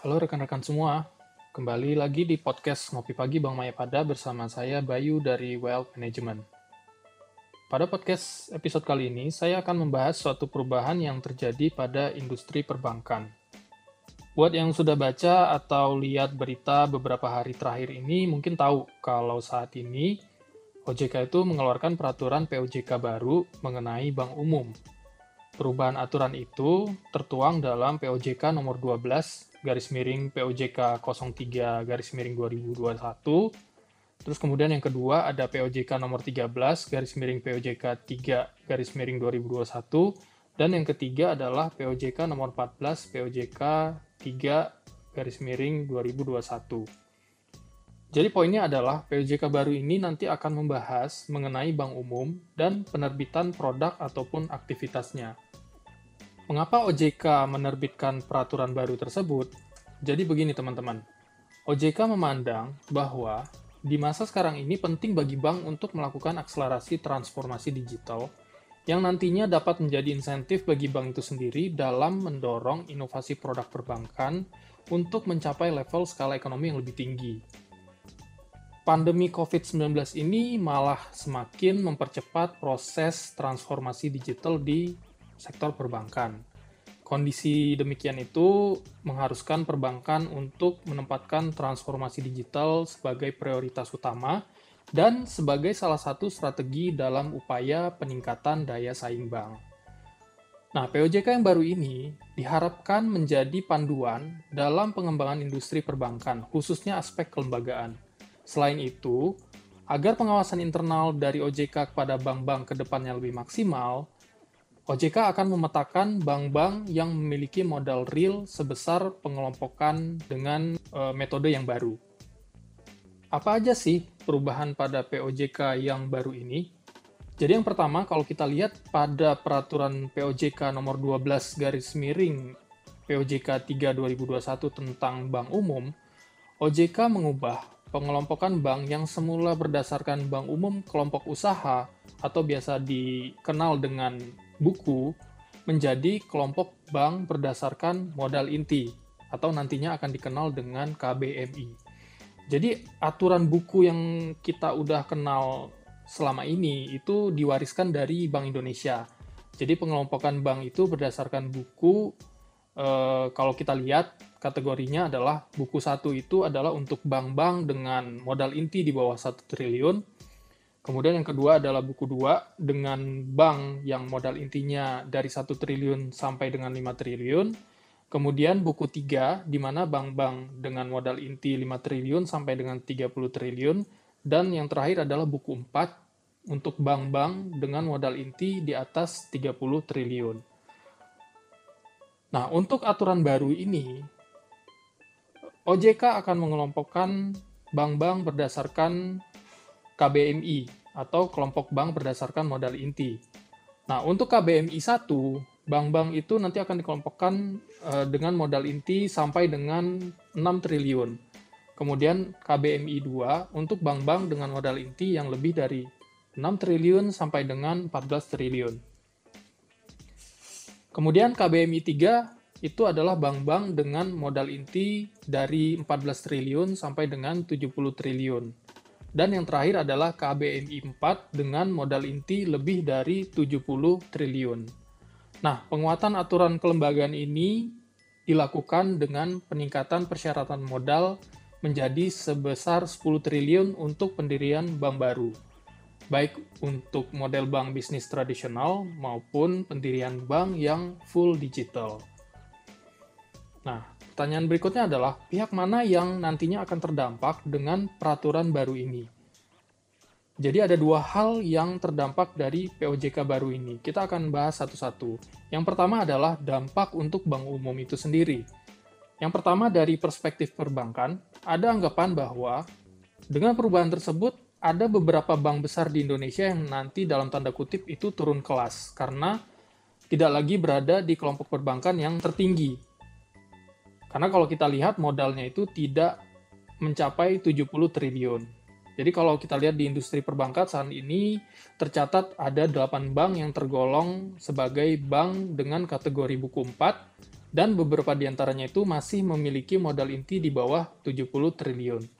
Halo rekan-rekan semua, kembali lagi di podcast Ngopi Pagi Bang Mayapada bersama saya Bayu dari Wealth Management. Pada podcast episode kali ini, saya akan membahas suatu perubahan yang terjadi pada industri perbankan. Buat yang sudah baca atau lihat berita beberapa hari terakhir ini, mungkin tahu kalau saat ini OJK itu mengeluarkan peraturan POJK baru mengenai bank umum. Perubahan aturan itu tertuang dalam POJK nomor 12 garis miring POJK 03 garis miring 2021. Terus kemudian yang kedua ada POJK nomor 13 garis miring POJK 3 garis miring 2021 dan yang ketiga adalah POJK nomor 14 POJK 3 garis miring 2021. Jadi poinnya adalah POJK baru ini nanti akan membahas mengenai bank umum dan penerbitan produk ataupun aktivitasnya. Mengapa OJK menerbitkan peraturan baru tersebut? Jadi begini teman-teman, OJK memandang bahwa di masa sekarang ini penting bagi bank untuk melakukan akselerasi transformasi digital yang nantinya dapat menjadi insentif bagi bank itu sendiri dalam mendorong inovasi produk perbankan untuk mencapai level skala ekonomi yang lebih tinggi. Pandemi COVID-19 ini malah semakin mempercepat proses transformasi digital di sektor perbankan. Kondisi demikian itu mengharuskan perbankan untuk menempatkan transformasi digital sebagai prioritas utama dan sebagai salah satu strategi dalam upaya peningkatan daya saing bank. Nah, POJK yang baru ini diharapkan menjadi panduan dalam pengembangan industri perbankan, khususnya aspek kelembagaan. Selain itu, agar pengawasan internal dari OJK kepada bank-bank ke depannya lebih maksimal, OJK akan memetakan bank-bank yang memiliki modal real sebesar pengelompokan dengan e, metode yang baru. Apa aja sih perubahan pada POJK yang baru ini? Jadi yang pertama, kalau kita lihat pada peraturan POJK nomor 12 garis miring POJK 3 2021 tentang bank umum, OJK mengubah pengelompokan bank yang semula berdasarkan bank umum kelompok usaha atau biasa dikenal dengan buku menjadi kelompok bank berdasarkan modal inti atau nantinya akan dikenal dengan KBMI. Jadi aturan buku yang kita udah kenal selama ini itu diwariskan dari Bank Indonesia. Jadi pengelompokan bank itu berdasarkan buku eh, kalau kita lihat kategorinya adalah buku satu itu adalah untuk bank-bank dengan modal inti di bawah satu triliun Kemudian yang kedua adalah buku dua dengan bank yang modal intinya dari 1 triliun sampai dengan 5 triliun. Kemudian buku tiga di mana bank-bank dengan modal inti 5 triliun sampai dengan 30 triliun. Dan yang terakhir adalah buku 4 untuk bank-bank dengan modal inti di atas 30 triliun. Nah, untuk aturan baru ini, OJK akan mengelompokkan bank-bank berdasarkan KBMI atau kelompok bank berdasarkan modal inti. Nah, untuk KBMI 1, bank-bank itu nanti akan dikelompokkan uh, dengan modal inti sampai dengan 6 triliun. Kemudian KBMI 2 untuk bank-bank dengan modal inti yang lebih dari 6 triliun sampai dengan 14 triliun. Kemudian KBMI 3 itu adalah bank-bank dengan modal inti dari 14 triliun sampai dengan 70 triliun. Dan yang terakhir adalah KBMI 4 dengan modal inti lebih dari 70 triliun. Nah, penguatan aturan kelembagaan ini dilakukan dengan peningkatan persyaratan modal menjadi sebesar 10 triliun untuk pendirian bank baru, baik untuk model bank bisnis tradisional maupun pendirian bank yang full digital. Nah, Pertanyaan berikutnya adalah, pihak mana yang nantinya akan terdampak dengan peraturan baru ini? Jadi ada dua hal yang terdampak dari POJK baru ini. Kita akan bahas satu-satu. Yang pertama adalah dampak untuk bank umum itu sendiri. Yang pertama dari perspektif perbankan, ada anggapan bahwa dengan perubahan tersebut ada beberapa bank besar di Indonesia yang nanti dalam tanda kutip itu turun kelas karena tidak lagi berada di kelompok perbankan yang tertinggi karena kalau kita lihat modalnya itu tidak mencapai 70 triliun. Jadi kalau kita lihat di industri perbankan saat ini tercatat ada 8 bank yang tergolong sebagai bank dengan kategori buku 4 dan beberapa di antaranya itu masih memiliki modal inti di bawah 70 triliun.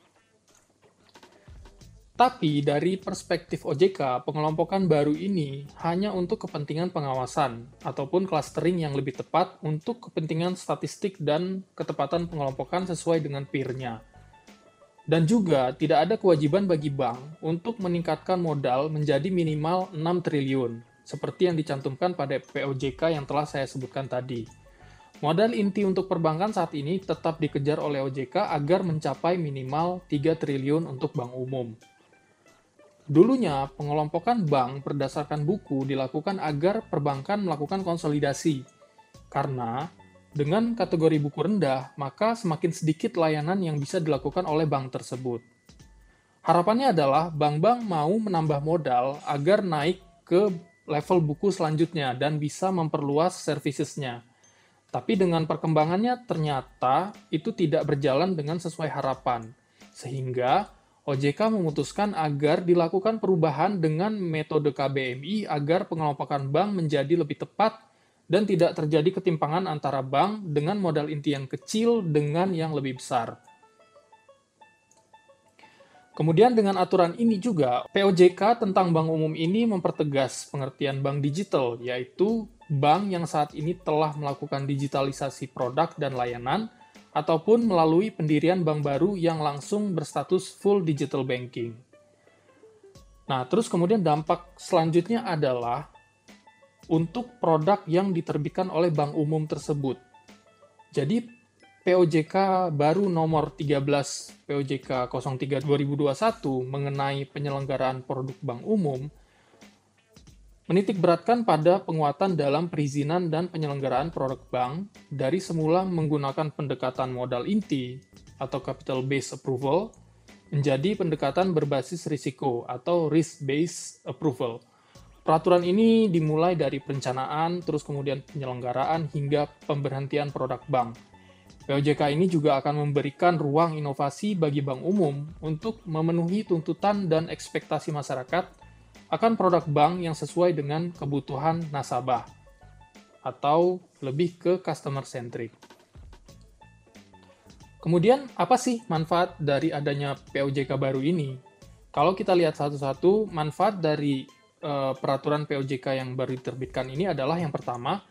Tapi dari perspektif OJK, pengelompokan baru ini hanya untuk kepentingan pengawasan ataupun clustering yang lebih tepat untuk kepentingan statistik dan ketepatan pengelompokan sesuai dengan peer-nya. Dan juga tidak ada kewajiban bagi bank untuk meningkatkan modal menjadi minimal 6 triliun, seperti yang dicantumkan pada POJK yang telah saya sebutkan tadi. Modal inti untuk perbankan saat ini tetap dikejar oleh OJK agar mencapai minimal 3 triliun untuk bank umum. Dulunya, pengelompokan bank berdasarkan buku dilakukan agar perbankan melakukan konsolidasi. Karena dengan kategori buku rendah, maka semakin sedikit layanan yang bisa dilakukan oleh bank tersebut. Harapannya adalah bank-bank mau menambah modal agar naik ke level buku selanjutnya dan bisa memperluas servicesnya. Tapi dengan perkembangannya ternyata itu tidak berjalan dengan sesuai harapan. Sehingga OJK memutuskan agar dilakukan perubahan dengan metode KBMI agar pengelompokan bank menjadi lebih tepat dan tidak terjadi ketimpangan antara bank dengan modal inti yang kecil dengan yang lebih besar. Kemudian dengan aturan ini juga, POJK tentang bank umum ini mempertegas pengertian bank digital, yaitu bank yang saat ini telah melakukan digitalisasi produk dan layanan, ataupun melalui pendirian bank baru yang langsung berstatus full digital banking. Nah, terus kemudian dampak selanjutnya adalah untuk produk yang diterbitkan oleh bank umum tersebut. Jadi POJK baru nomor 13 POJK 03 2021 mengenai penyelenggaraan produk bank umum menitik beratkan pada penguatan dalam perizinan dan penyelenggaraan produk bank dari semula menggunakan pendekatan modal inti atau capital based approval menjadi pendekatan berbasis risiko atau risk based approval. Peraturan ini dimulai dari perencanaan, terus kemudian penyelenggaraan hingga pemberhentian produk bank. POJK ini juga akan memberikan ruang inovasi bagi bank umum untuk memenuhi tuntutan dan ekspektasi masyarakat akan produk bank yang sesuai dengan kebutuhan nasabah atau lebih ke customer centric. Kemudian, apa sih manfaat dari adanya POJK baru ini? Kalau kita lihat satu-satu, manfaat dari uh, peraturan POJK yang baru diterbitkan ini adalah yang pertama,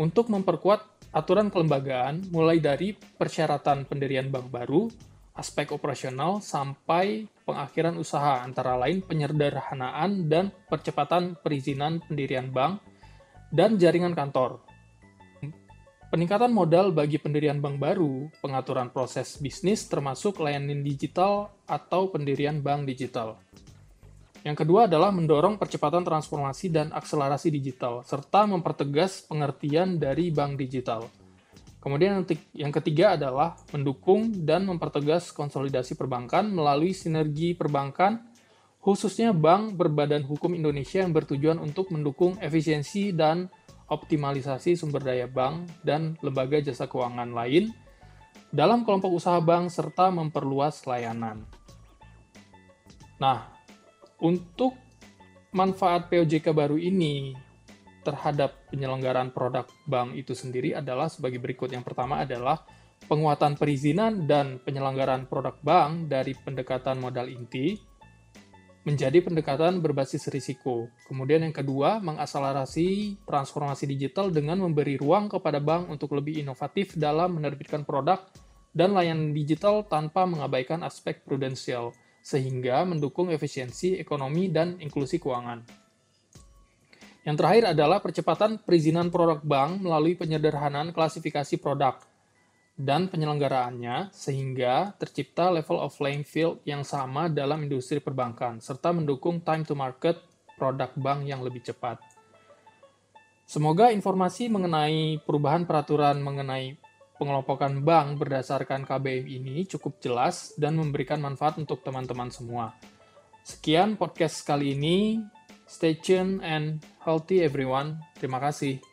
untuk memperkuat aturan kelembagaan mulai dari persyaratan pendirian bank baru, aspek operasional sampai pengakhiran usaha, antara lain penyederhanaan dan percepatan perizinan pendirian bank dan jaringan kantor. Peningkatan modal bagi pendirian bank baru, pengaturan proses bisnis termasuk layanan digital atau pendirian bank digital. Yang kedua adalah mendorong percepatan transformasi dan akselerasi digital, serta mempertegas pengertian dari bank digital. Kemudian yang ketiga adalah mendukung dan mempertegas konsolidasi perbankan melalui sinergi perbankan, khususnya bank berbadan hukum Indonesia yang bertujuan untuk mendukung efisiensi dan optimalisasi sumber daya bank dan lembaga jasa keuangan lain dalam kelompok usaha bank serta memperluas layanan. Nah, untuk manfaat POJK baru ini terhadap penyelenggaraan produk bank itu sendiri adalah sebagai berikut. Yang pertama adalah penguatan perizinan dan penyelenggaraan produk bank dari pendekatan modal inti menjadi pendekatan berbasis risiko. Kemudian yang kedua, mengakselerasi transformasi digital dengan memberi ruang kepada bank untuk lebih inovatif dalam menerbitkan produk dan layanan digital tanpa mengabaikan aspek prudensial, sehingga mendukung efisiensi ekonomi dan inklusi keuangan. Yang terakhir adalah percepatan perizinan produk bank melalui penyederhanaan klasifikasi produk dan penyelenggaraannya sehingga tercipta level of playing field yang sama dalam industri perbankan serta mendukung time to market produk bank yang lebih cepat. Semoga informasi mengenai perubahan peraturan mengenai pengelompokan bank berdasarkan KBM ini cukup jelas dan memberikan manfaat untuk teman-teman semua. Sekian podcast kali ini. Stay tuned and healthy everyone. Terima kasih.